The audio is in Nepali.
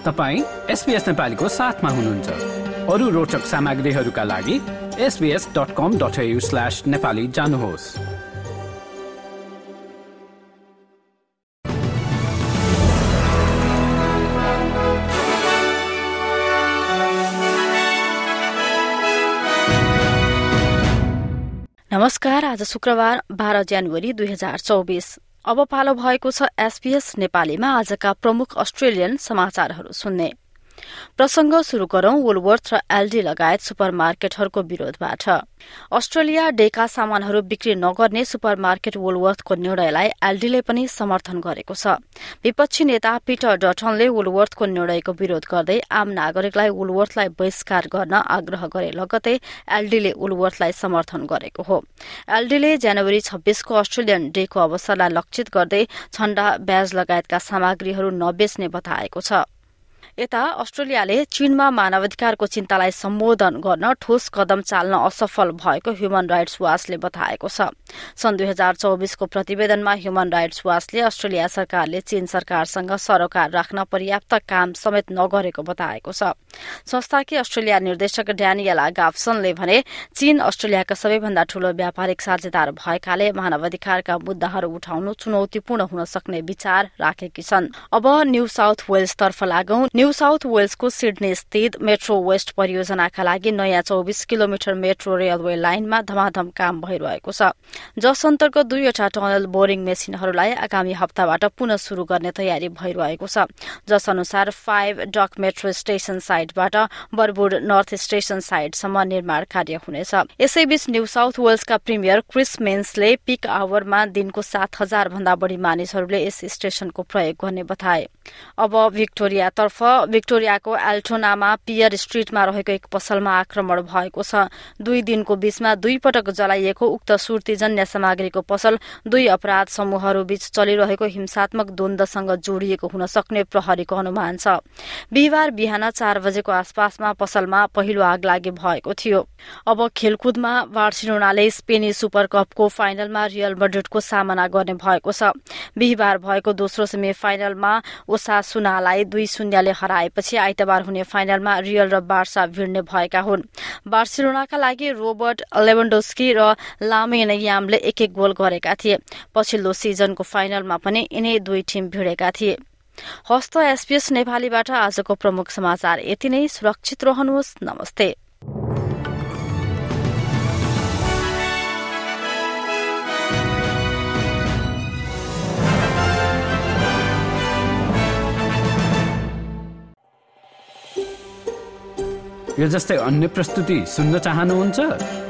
तपाईँ एसपिएस नेपालीको साथमा हुनुहुन्छ। अरू रोचक सामग्रीहरूका लागि SBS dot com dot slash Nepali जानुहोस्। नमस्कार आज शुक्रबार बाह्र जनवरी दुई हजार चौबिस। अब पालो भएको छ एसपीएस नेपालीमा आजका प्रमुख अस्ट्रेलियन समाचारहरू सुन्ने। प्रसंग शुरू गरौं वुलवर्थ र एलडी लगायत सुपर मार्केटहरूको विरोधबाट। अस्ट्रेलिया डेका सामानहरू बिक्री नगर्ने सुपर मार्केट वुलवर्थको निर्णयलाई एलडीले पनि समर्थन गरेको छ। विपक्षी नेता पिटर डटनले वुलवर्थको निर्णयको विरोध गर्दै आम नागरिकलाई वुलवर्थलाई बहिष्कार गर्न आग्रह गरे लगतै एलडीले वुलवर्थलाई समर्थन गरेको हो। एलडीले जनवरी छब्बीसको अस्ट्रेलियन डेको अवसरलाई लक्षित गर्दै छण्डा ब्याज लगायतका सामग्रीहरू नबेच्ने बताएको छ। यता अस्ट्रेलियाले चीनमा मानवाधिकारको चिन्तालाई सम्बोधन गर्न ठोस कदम चाल्न असफल भएको ह्युमन राइट्स वाचले बताएको छ। सन् दुई हजार चौबिसको प्रतिवेदनमा ह्युमन राइट्स वाचले अस्ट्रेलिया सरकारले चीन सरकारसँग सरोकार राख्न पर्याप्त काम समेत नगरेको बताएको छ। संस्थाकी अस्ट्रेलिया निर्देशक ड्यानियला गाफ्सनले भने चीन अस्ट्रेलियाका सबैभन्दा ठूलो व्यापारिक साझेदार भएकाले मानवाधिकारका मुद्दाहरू उठाउनु चुनौतीपूर्ण हुन सक्ने विचार राखेकी छन्। अब न्यू साउथ वेल्सतर्फ लागौं। न्यू साउथ वेल्सको सिडनी स्थित मेट्रो वेस्ट परियोजनाका लागि नयाँ चौबिस किलोमिटर मेट्रो रेलवे लाइनमा धमाधम काम भइरहेको छ। जस अन्तर्गत दुईवटा टनल बोरिङ मेसिनहरूलाई आगामी हप्ताबाट पुनः शुरू गर्ने तयारी भइरहेको छ। जस अनुसार फाइभ डक मेट्रो स्टेशन साइडबाट बरबुड नर्थ स्टेशन साइडसम्म निर्माण कार्य हुनेछ। यसैबीच न्यू साउथ वेल्सका प्रिमियर क्रिस मेन्सले पिक आवरमा दिनको सात हजार भन्दा बढ़ी मानिसहरूले यस स्टेशनको प्रयोग गर्ने बताए। अब भिक्टोरियातर्फ भिक्टोरियाको एल्टोनामा पियर स्ट्रीटमा रहेको एक पसलमा आक्रमण भएको छ। दुई दिनको बीचमा दुई पटक जलाइएको उक्त सुर्तीजन्य सामग्रीको पसल दुई अपराध समूहहरूबीच चलिरहेको हिंसात्मक द्वन्दसँग जोडिएको हुन सक्ने प्रहरीको अनुमान छ। बिहिबार बिहान चार बजेको आसपासमा पसलमा पहिलो आग लागि भएको थियो। अब खेलकुदमा बार्सिलोनाले स्पेनी सुपर कपको फाइनलमा रियल मड्रिडको सामना गर्ने भएको छ। बिहिबार भएको दोस्रो सेमी फाइनलमा ओसा सुनालाई दुई शून्यले हराएपछि आइतबार हुने फाइनलमा रियल र बार्सा भिड्ने भएका हुन्। बार्सिलोनाका लागि रोबर्ट लेभन्डोस्की र लामेन यामले एक एक गोल गरेका थिए। पछिल्लो सिजनको फाइनलमा पनि यिनै दुई टिम भिडेका थिए। हस्त एसपीएस नेपालीबाट आजको प्रमुख समाचार यति नै। सुरक्षित रहनुहोस्। नमस्ते। यो जस्तै अन्य प्रस्तुति सुन्न चाहनुहुन्छ?